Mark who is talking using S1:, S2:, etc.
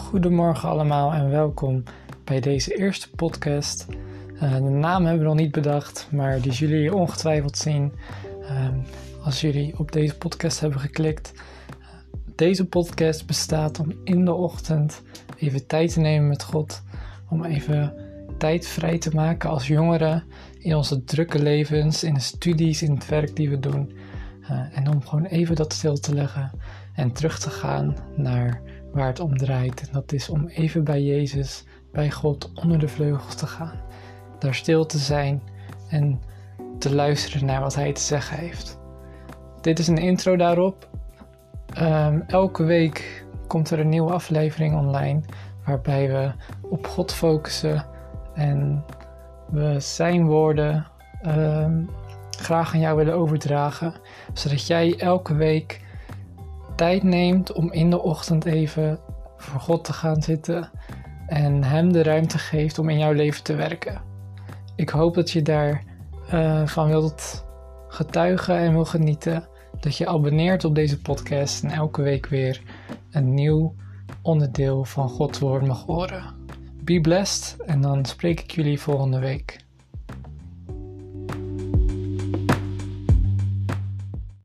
S1: Goedemorgen allemaal en welkom bij deze eerste podcast. Uh, de naam hebben we nog niet bedacht, maar die zullen jullie ongetwijfeld zien uh, als jullie op deze podcast hebben geklikt. deze podcast bestaat om in de ochtend even tijd te nemen met God, om even tijd vrij te maken als jongeren in onze drukke levens, in de studies, in het werk die we doen. Uh, en om gewoon even dat stil te leggen en terug te gaan naar waar het om draait. En dat is om even bij Jezus, bij God, onder de vleugels te gaan. Daar stil te zijn en te luisteren naar wat Hij te zeggen heeft. Dit is een intro daarop. Um, elke week komt er een nieuwe aflevering online waarbij we op God focussen en we zijn woorden um, graag aan jou willen overdragen, zodat jij elke week tijd neemt om in de ochtend even voor God te gaan zitten en Hem de ruimte geeft om in jouw leven te werken. Ik hoop dat je daarvan uh, van wilt getuigen en wil genieten. Dat je abonneert op deze podcast en elke week weer een nieuw onderdeel van Gods woord mag horen. Be blessed en dan spreek ik jullie volgende week.